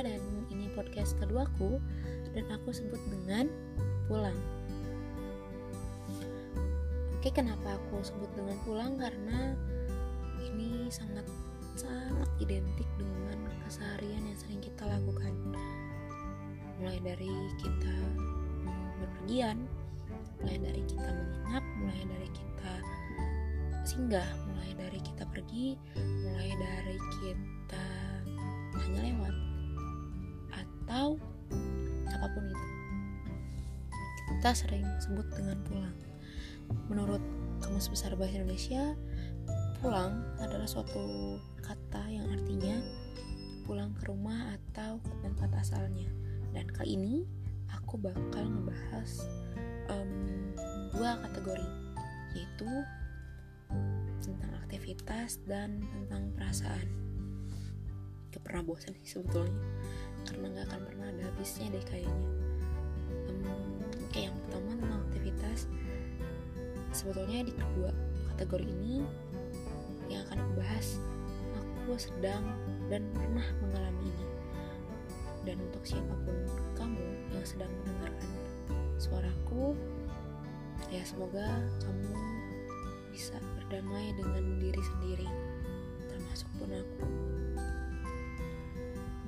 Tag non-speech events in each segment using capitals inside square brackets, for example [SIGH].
Dan ini podcast keduaku dan aku sebut dengan pulang. Oke, kenapa aku sebut dengan pulang? Karena ini sangat sangat identik dengan keseharian yang sering kita lakukan. Mulai dari kita berpergian, mulai dari kita menginap, mulai dari kita singgah, mulai dari kita pergi, mulai dari kita hanya lewat atau apa pun itu. Kita sering sebut dengan pulang. Menurut Kamus Besar Bahasa Indonesia, pulang adalah suatu kata yang artinya pulang ke rumah atau ke tempat asalnya. Dan kali ini aku bakal ngebahas um, dua kategori, yaitu tentang aktivitas dan tentang perasaan. Gak pernah bosan sih sebetulnya, karena gak akan pernah ada habisnya deh kayaknya. Um, kayak yang pertama tentang aktivitas, sebetulnya di kedua kategori ini yang akan aku bahas, aku sedang dan pernah mengalami ini. Dan untuk siapa pun kamu yang sedang mendengarkan suaraku, ya semoga kamu bisa berdamai dengan diri sendiri, termasuk pun aku.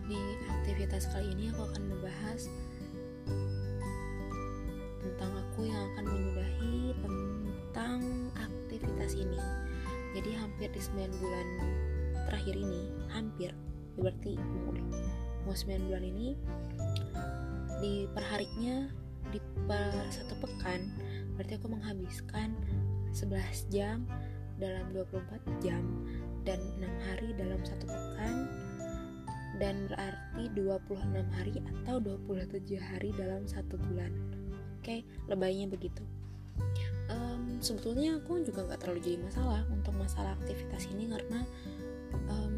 Di aktivitas kali ini aku akan membahas tentang aku yang akan menyudahi tentang aktivitas ini. Jadi hampir di 9 bulan terakhir ini, hampir berarti mau mau 9 bulan ini di perharinya di per satu pekan berarti aku menghabiskan 11 jam dalam 24 jam dan 6 hari dalam satu pekan dan berarti 26 hari atau 27 hari dalam satu bulan. Oke lebaynya begitu. Um, sebetulnya aku juga nggak terlalu jadi masalah untuk masalah aktivitas ini karena um,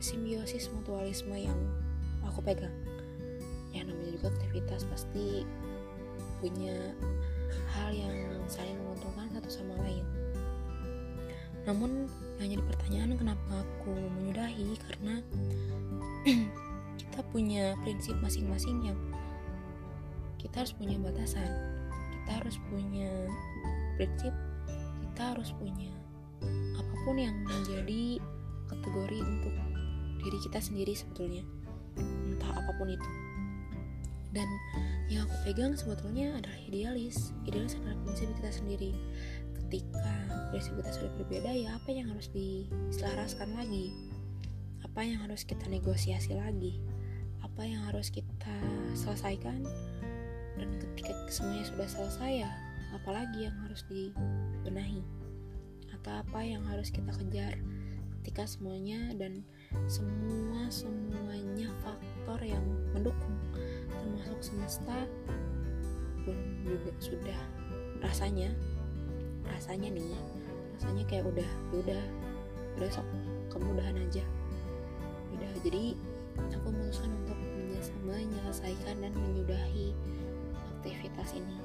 simbiosis mutualisme yang aku pegang. Ya namanya juga aktivitas pasti punya hal yang saling menguntungkan satu sama lain. Namun yang jadi pertanyaan kenapa aku menyudahi karena kita punya prinsip masing-masing yang kita harus punya batasan. Kita harus punya prinsip kita harus punya apa pun yang menjadi kategori untuk diri kita sendiri sebetulnya. Entah apa pun itu. Dan yang aku pegang sebetulnya adalah idealis. Idealis adalah prinsip kita sendiri. Ketika prinsip kita sudah berbeda ya apa yang harus diselaraskan lagi apa yang harus kita negosiasi lagi? Apa yang harus kita selesaikan? Dan ketika semuanya sudah selesai ya apalagi yang harus dibenahi? Atau apa yang harus kita kejar ketika semuanya dan semua semuanya faktor yang mendukung termasuk semesta pun juga sudah rasanya rasanya nih rasanya kayak udah udah udah sok kemudahan aja jadi aku memutuskan untuk menyelesaikan dan menyudahi aktivitas ini.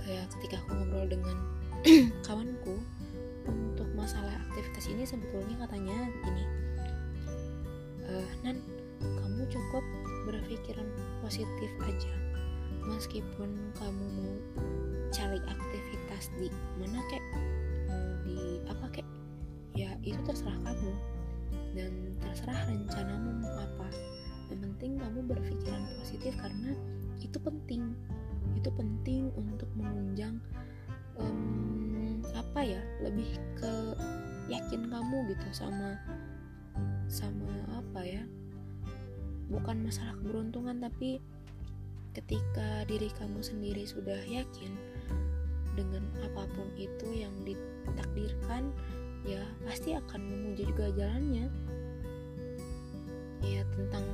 Kayak ketika aku ngobrol dengan [CLEARS THROAT] kawanku untuk masalah aktivitas ini sebetulnya katanya gini e, nan kamu cukup berpikiran positif aja. Meskipun kamu mau cari aktivitas di mana kek? Mau di apa kek? Ya itu terserah kamu dan terserah rencanamu mau apa. Yang penting kamu berpikiran positif karena itu penting. Itu penting untuk menunjang um, apa ya lebih ke yakin kamu gitu sama sama apa ya. Bukan masalah keberuntungan tapi ketika diri kamu sendiri sudah yakin dengan apa pun itu yang ditakdirkan ya pasti akan memuji juga jalannya. Ya tentang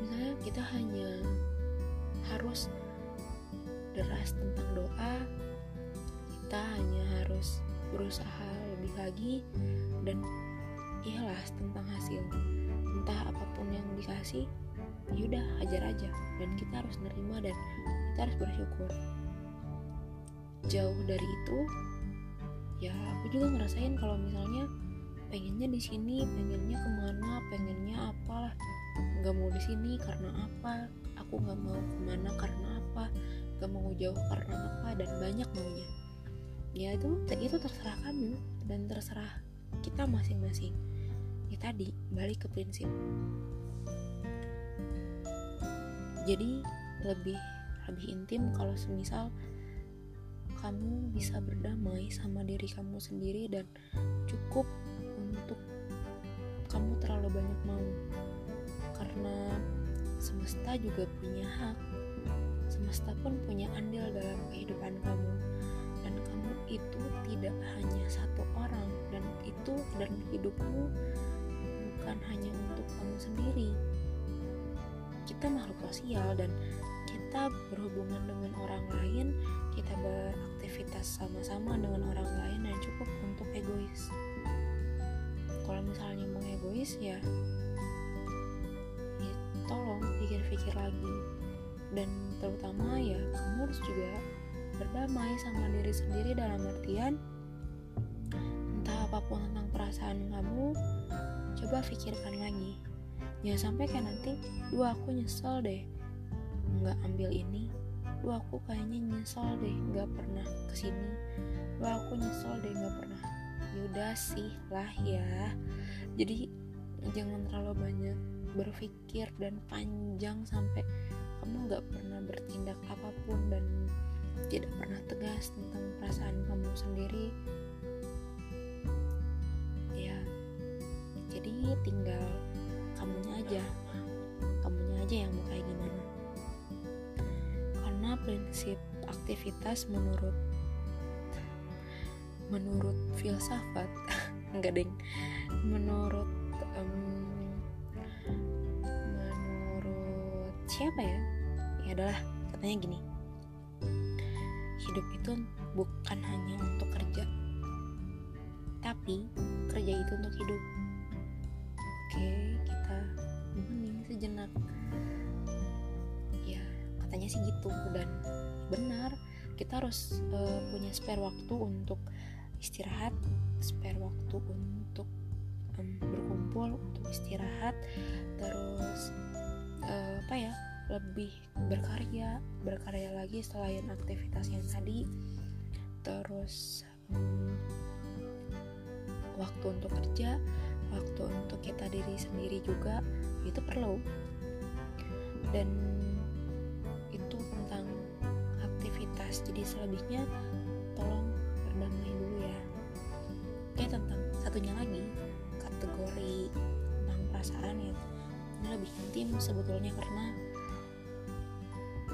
misalnya kita hanya harus deras tentang doa kita hanya harus berusaha lebih lagi dan ikhlas tentang hasil. Entah apa pun yang dikasih yaudah hajar aja. Dan kita harus nerima dan kita harus bersyukur. Jauh dari itu ya aku juga ngerasain kalau misalnya pengennya di sini pengennya ke mana pengennya apalah. Nggak mau di sini karena apa? Aku nggak mau ke mana karena apa? Nggak mau jauh karena apa? Dan banyak maunya. Ya itu itu terserah kamu dan terserah kita masing-masing. Ya tadi balik ke prinsip. Jadi lebih lebih intim kalau semisal kamu bisa berdamai sama diri kamu sendiri dan cukup untuk kamu terlalu banyak mau. Karena semesta juga punya hak semesta pun punya andil dalam kehidupan kamu. Dan kamu itu tidak hanya satu orang dan itu dan hidupmu bukan hanya untuk kamu sendiri. Kita makhluk sosial dan kita berhubungan dengan orang lain kita beraktivitas sama-sama dengan orang lain dan cukup untuk egois. Kalau misalnya mau egois ya ya tolong pikir-pikir lagi. Dan terutama ya kamu harus juga berdamai sama diri sendiri dalam artian entah apa pun tentang perasaan kamu coba pikirkan lagi. Jangan sampai kayak nanti dua aku nyesel deh nggak ambil ini lu aku kayaknya nyesel deh nggak pernah ke sini lu aku nyesel deh nggak pernah. Yaudah sih lah ya. Jadi jangan terlalu banyak berpikir dan panjang sampai kamu nggak pernah bertindak apa pun dan tidak pernah tegas tentang perasaan kamu sendiri. Ya jadi tinggal kamunya aja. Kamunya aja yang mau kayak gimana prinsip aktivitas menurut menurut filsafat [LAUGHS] enggak deng. Menurut um, menurut siapa ya? Ya adalah katanya gini. Hidup itu bukan hanya untuk kerja tapi kerja itu untuk hidup. Oke kita hening sejenak katanya sih gitu. Dan benar kita harus uh, punya spare waktu untuk istirahat spare waktu untuk um, berkumpul untuk istirahat terus uh, apa ya lebih berkarya berkarya lagi selain aktivitas yang tadi. Terus um, waktu untuk kerja waktu untuk kita diri sendiri juga itu perlu. Dan jadi selebihnya tolong berdamai dulu ya. Oke tentang satunya lagi kategori tentang perasaan ya. Ini lebih intim sebetulnya karena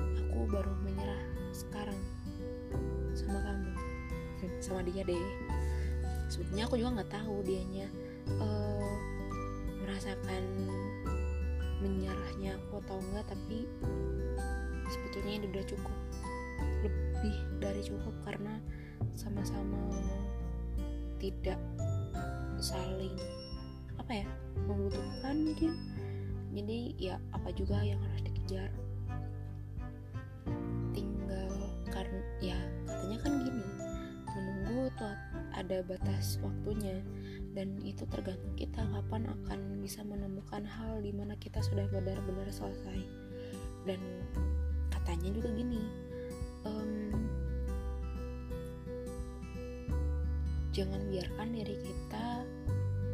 aku baru menyerah sekarang sama kamu sama dia deh. Sebetulnya aku juga nggak tahu dianya uh, merasakan menyerahnya aku atau enggak tapi sebetulnya ini udah cukup lebih dari cukup karena sama-sama tidak saling apa ya membutuhkan mungkin. Jadi ya apa juga yang harus dikejar. Tinggal karena ya katanya kan gini menunggu tuh ada batas waktunya. Dan itu tergantung kita kapan akan bisa menemukan hal di mana kita sudah benar-benar selesai. Dan katanya juga gini um, jangan biarkan diri kita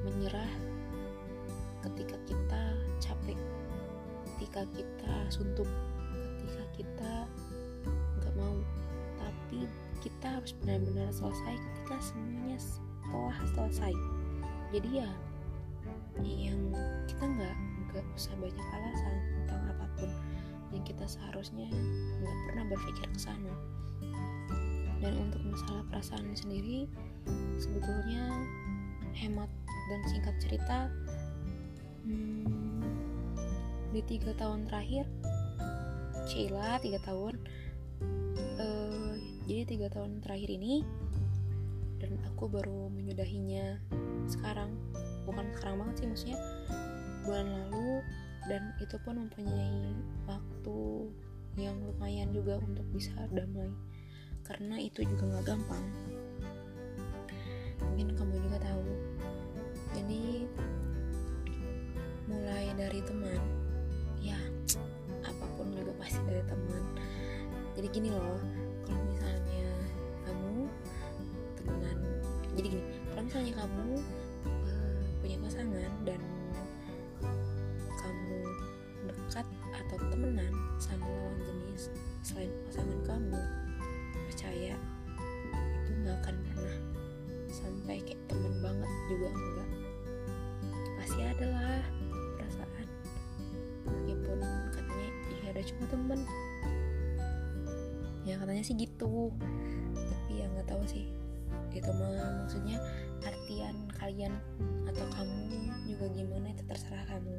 menyerah ketika kita capek ketika kita suntuk ketika kita nggak mau. Tapi kita harus benar-benar selesai ketika semuanya telah selesai. Jadi ya yang kita nggak nggak usah banyak alasan seharusnya nggak pernah berpikir ke sana. Dan untuk masalah perasaan sendiri sebetulnya hemat dan singkat cerita hmm, di tiga tahun terakhir Sheila tiga tahun uh, jadi tiga tahun terakhir ini dan aku baru menyudahinya sekarang. Bukan sekarang banget sih maksudnya bulan lalu dan itu pun mempunyai waktu yang lumayan juga untuk bisa damai. Karena itu juga nggak gampang. Mungkin kamu juga tahu jadi mulai dari teman. Ya apa pun juga pasti dari teman. Jadi gini loh temen. Ya katanya sih gitu. Tapi ya nggak tahu sih. Itu maksudnya artian kalian atau kamu juga gimana itu terserah kamu.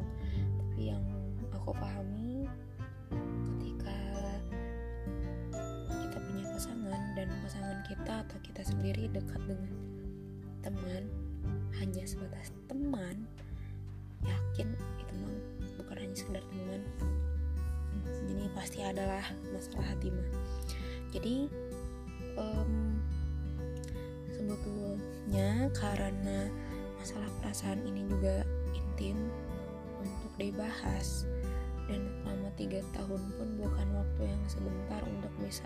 Tapi yang aku pahami ketika kita punya pasangan dan pasangan kita atau kita sendiri dekat dengan teman hanya sebatas teman yakin itu mah bukan hanya sekedar teman jadi pasti adalah masalah hati mah. Jadi um, sebetulnya karena masalah perasaan ini juga intim untuk dibahas. Dan selama tiga tahun pun bukan waktu yang sebentar untuk bisa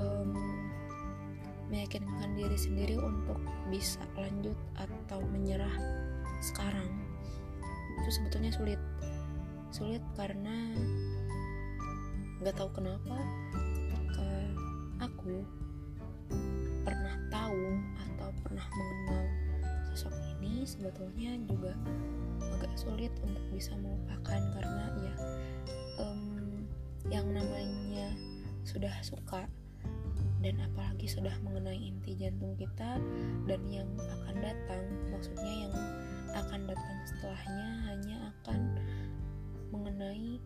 um, meyakinkan diri sendiri untuk bisa lanjut atau menyerah sekarang. Itu sebetulnya sulit sulit karena nggak tahu kenapa ketika aku pernah tahu atau pernah mengenal sosok ini sebetulnya juga agak sulit untuk bisa melupakan karena ya um, yang namanya sudah suka dan apalagi sudah mengenai inti jantung kita dan yang akan datang maksudnya yang akan datang setelahnya hanya akan mengenai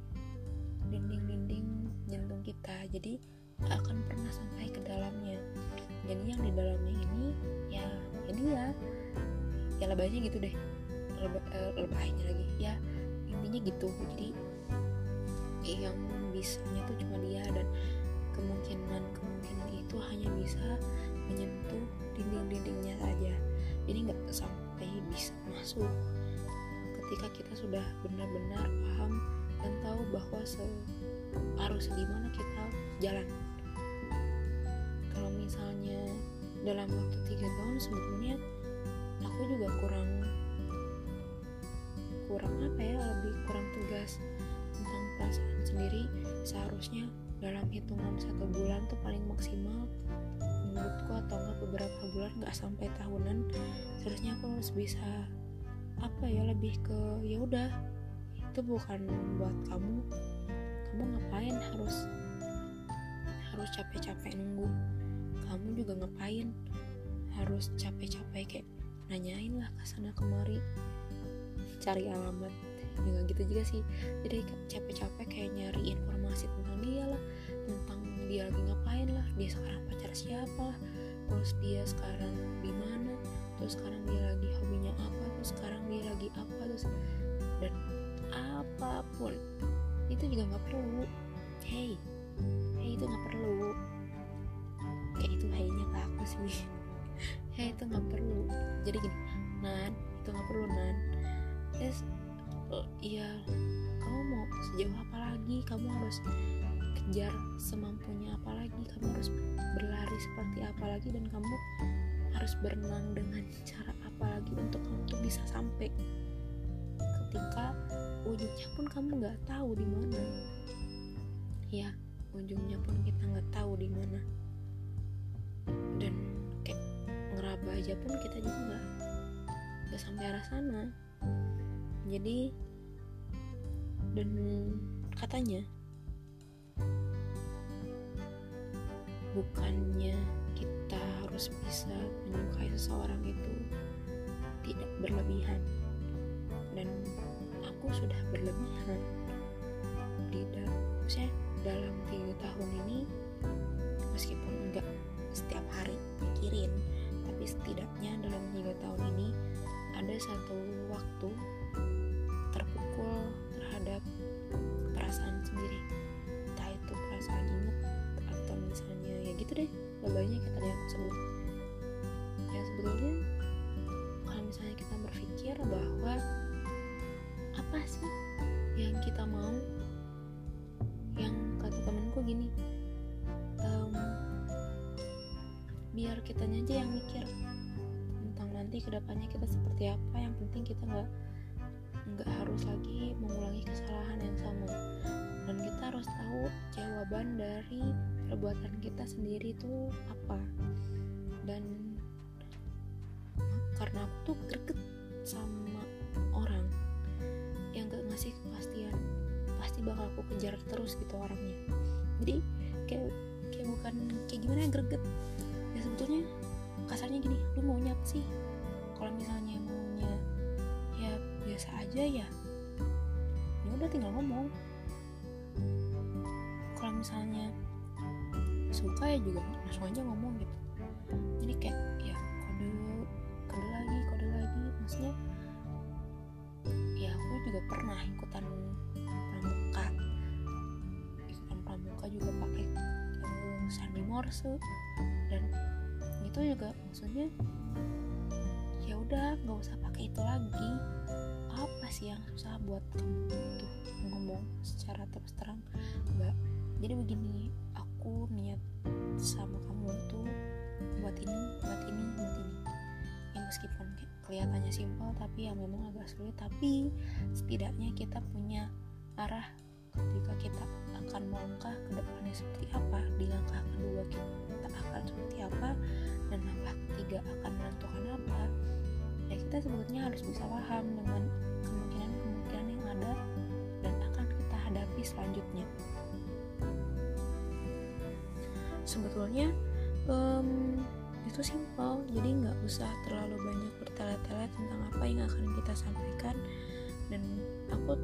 dinding-dinding jantung kita. Jadi akan pernah sampai ke dalamnya. Jadi yang di dalamnya ini ya ini ya ya lebaynya gitu deh. Leba, uh, lebaynya lagi. Ya intinya gitu. Jadi yang bisanya tuh cuma dia dan kemungkinan kemungkinan itu hanya bisa menyentuh dinding-dindingnya saja. Jadi nggak sampai bisa masuk ketika kita sudah benar-benar paham dan tahu bahwa se harus gimana kita jalan. Kalau misalnya dalam waktu tiga tahun sebetulnya aku juga kurang kurang apa ya lebih kurang tegas tentang perasaan sendiri. Seharusnya dalam hitungan satu bulan tuh paling maksimal menurutku atau enggak beberapa bulan nggak sampai tahunan seharusnya aku harus bisa apa ya lebih ke ya udah itu bukan buat kamu. Kamu ngapain harus harus capek-capek nunggu? Kamu juga ngapain harus capek-capek kayak nanyain lah ke sana kemari cari alamat. Juga gitu juga sih. Jadi capek-capek kayak nyari informasi tentang dia lah tentang dia lagi ngapain lah dia sekarang pacar siapa lah terus dia sekarang di mana terus sekarang dia lagi hobinya apa sekarang dia lagi apa terus dan apa pun itu juga nggak perlu. Hey hey itu nggak perlu. Kayak itu hanya ke aku sih. [LAUGHS] Hey itu nggak perlu. Jadi gini nan itu nggak perlu nan. Terus iya kamu mau sejauh apa lagi? Kamu harus kejar semampunya apa lagi? Kamu harus berlari seperti apa lagi? Dan kamu harus berenang dengan [LAUGHS] cara apa lagi untuk kamu tuh bisa sampai ketika ujungnya pun kamu nggak tahu di mana. Ya ujungnya pun kita nggak tahu di mana. Dan kayak ngeraba aja pun kita juga nggak nggak sampai arah sana. Jadi dan katanya bukannya kita harus bisa menyukai seseorang itu tidak berlebihan. Dan aku sudah berlebihan. Di dalam saya dalam tiga tahun ini meskipun enggak setiap hari mikirin tapi setidaknya dalam tiga tahun ini ada satu waktu terpukul terhadap perasaan sendiri. Entah itu perasaan inget atau misalnya ya gitu deh banyak kita yang sebut biar kitanya aja yang mikir tentang nanti ke depannya kita seperti apa. Yang penting kita nggak nggak harus lagi mengulangi kesalahan yang sama. Dan kita harus tahu jawaban dari perbuatan kita sendiri itu apa. Dan karena aku tuh greget sama orang yang gak ngasih kepastian pasti bakal aku kejar terus gitu orangnya. Jadi kayak kayak bukan kayak gimana ya greget ya sebetulnya kasarnya gini lu maunya apa sih. Kalau misalnya maunya ya biasa aja ya ya udah tinggal ngomong. Kalau misalnya suka ya juga langsung aja ngomong gitu. Jadi kayak ya kode kode lagi kode lagi. Maksudnya ya aku juga pernah ikutan pramuka. Ikutan pramuka juga pakai uh, sandi morse dan itu juga maksudnya ya udah nggak usah pakai itu lagi. Apa sih yang susah buat kamu tuh ngomong secara terus terang? Nggak. Jadi begini aku niat sama kamu tuh buat ini buat ini buat ini. Yang meskipun kelihatannya simpel tapi yang memang agak sulit. Tapi setidaknya kita punya arah ketika kita akan melangkah ke depannya seperti apa di langkah kedua kita akan seperti apa dan langkah ketiga akan menentukan apa ya kita sebetulnya harus bisa paham dengan kemungkinan-kemungkinan yang ada dan akan kita hadapi selanjutnya. Sebetulnya um, itu simpel jadi nggak usah terlalu banyak bertele-tele tentang apa yang akan kita sampaikan dan aku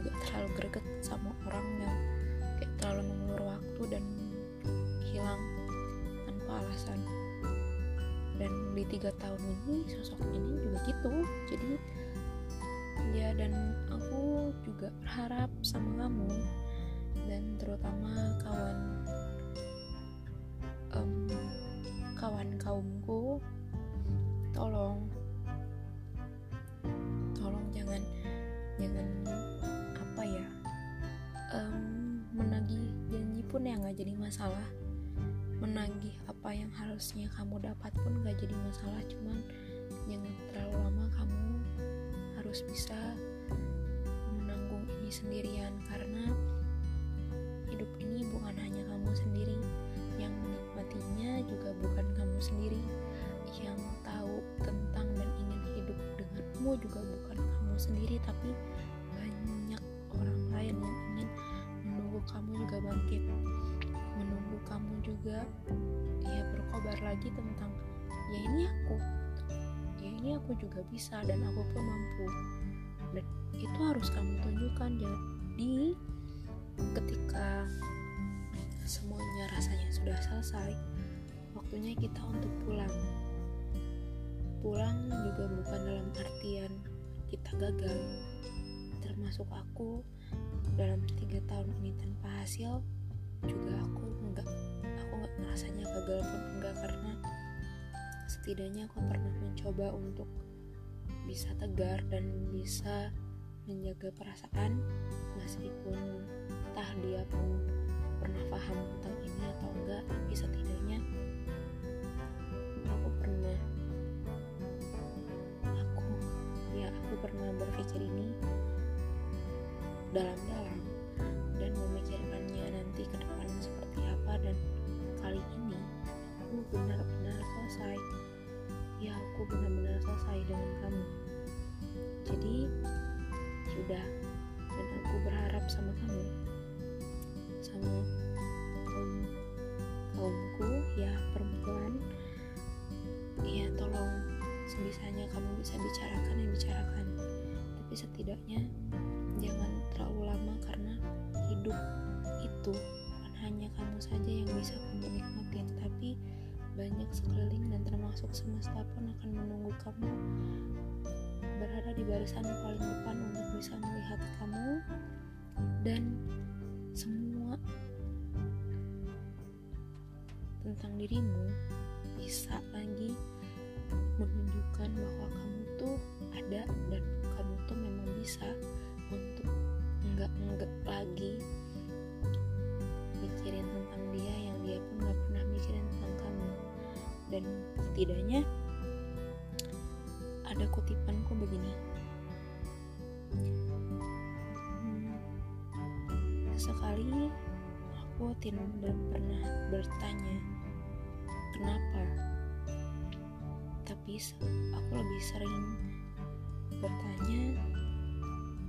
juga terlalu greget sama orang yang terlalu mengulur waktu dan hilang tanpa alasan. Dan di tiga tahun ini sosok ini juga gitu. Jadi ya dan aku juga berharap sama kamu dan terutama kawan um, kawan kaumku. Tolong tolong jangan jangan janji pun ya nggak jadi masalah. Menagih apa yang harusnya kamu dapat pun gak jadi masalah cuman jangan terlalu lama kamu harus bisa menanggung ini sendirian karena hidup ini bukan hanya kamu sendiri yang menikmatinya juga bukan kamu sendiri yang tahu tentang dan ingin hidup denganmu juga bukan kamu sendiri tapi juga ya berkobar lagi tentang ya ini aku. Ya ini aku juga bisa dan aku pun mampu. Dan itu harus kamu tunjukkan jadi ketika semuanya rasanya sudah selesai waktunya kita untuk pulang. Pulang juga bukan dalam artian kita gagal termasuk aku. Dalam tiga tahun ini tanpa hasil juga aku enggak ngerasanya gagal pun enggak karena setidaknya aku pernah mencoba untuk bisa tegar dan bisa menjaga perasaan meskipun entah dia pun pernah paham tentang ini atau enggak tapi setidaknya aku pernah aku ya aku pernah berpikir ini dalam-dalam dan memikirkannya nanti ke depan seperti apa dan kali ini aku benar-benar selesai. Ya aku benar-benar selesai dengan kamu. Jadi sudah. Dan aku berharap sama kamu. Sama kaum kaumku ya perempuan. Ya tolong sebisanya kamu bisa bicarakan yang bicarakan. Tapi setidaknya jangan terlalu lama karena hidup itu hanya kamu saja yang bisa kamu nikmatin tapi banyak sekeliling dan termasuk semesta pun akan menunggu kamu berada di barisan paling depan untuk bisa melihat kamu dan semua tentang dirimu bisa lagi menunjukkan bahwa kamu tuh ada dan kamu tuh memang bisa untuk enggak enggak lagi dan setidaknya ada kutipanku begini. Hmm, sekali aku tidak pernah bertanya kenapa tapi aku lebih sering bertanya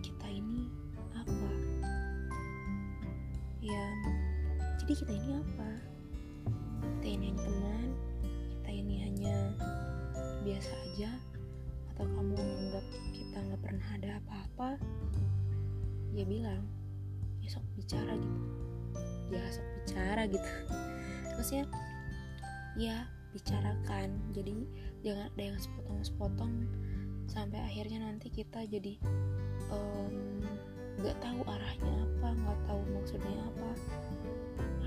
kita ini apa? Ya jadi kita ini apa biasa aja atau kamu menganggap kita nggak pernah ada apa-apa ya bilang ya sok bicara gitu. Ya sok bicara [LAUGHS] gitu. Maksudnya ya bicarakan. Jadi jangan ada yang sepotong-sepotong sampai akhirnya nanti kita jadi um, tahu arahnya apa nggak tahu maksudnya apa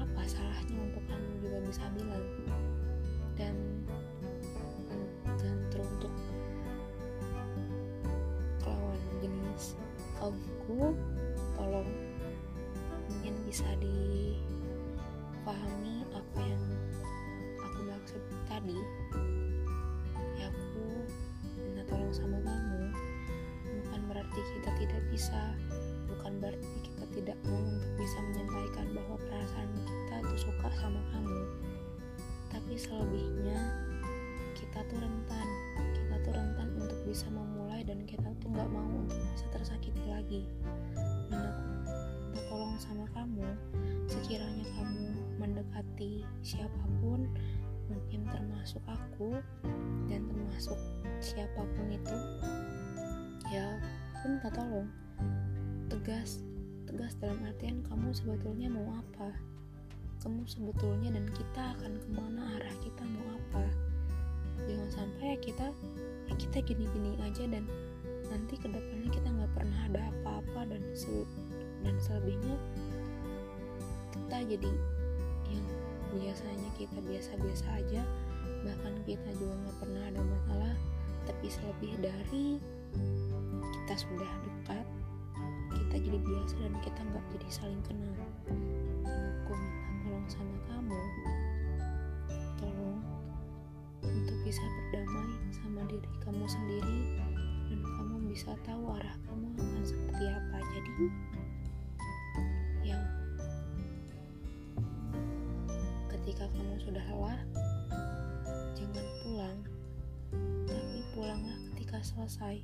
apa salahnya untuk kamu juga bisa bilang. Dan jenis kaumku tolong mungkin bisa dipahami apa yang aku maksud tadi ya aku minta tolong sama kamu. Bukan berarti kita tidak bisa bukan berarti kita tidak mau untuk bisa menyampaikan bahwa perasaan kita tuh suka sama kamu. Tapi selebihnya kita tuh rentan tuh rentan untuk bisa memulai dan kita tuh nggak mau untuk bisa tersakiti lagi. Dan aku tolong sama kamu sekiranya kamu mendekati siapa pun mungkin termasuk aku dan termasuk siapa pun itu ya pun minta tolong tegas tegas dalam artian kamu sebetulnya mau apa? Kamu sebetulnya dan kita akan ke mana arah kita mau apa? Jangan sampai kita ya kita gini-gini aja dan nanti ke depannya kita nggak pernah ada apa-apa dan se dan selebihnya kita jadi yang biasanya kita biasa-biasa aja. Bahkan kita juga nggak pernah ada masalah tapi selebih dari kita sudah dekat kita jadi biasa dan kita nggak jadi saling kenal. Aku minta tolong sama kamu bisa berdamai sama diri kamu sendiri dan kamu bisa tahu arah kamu akan seperti apa. Jadi yang ketika kamu sudah lelah jangan pulang tapi pulanglah ketika selesai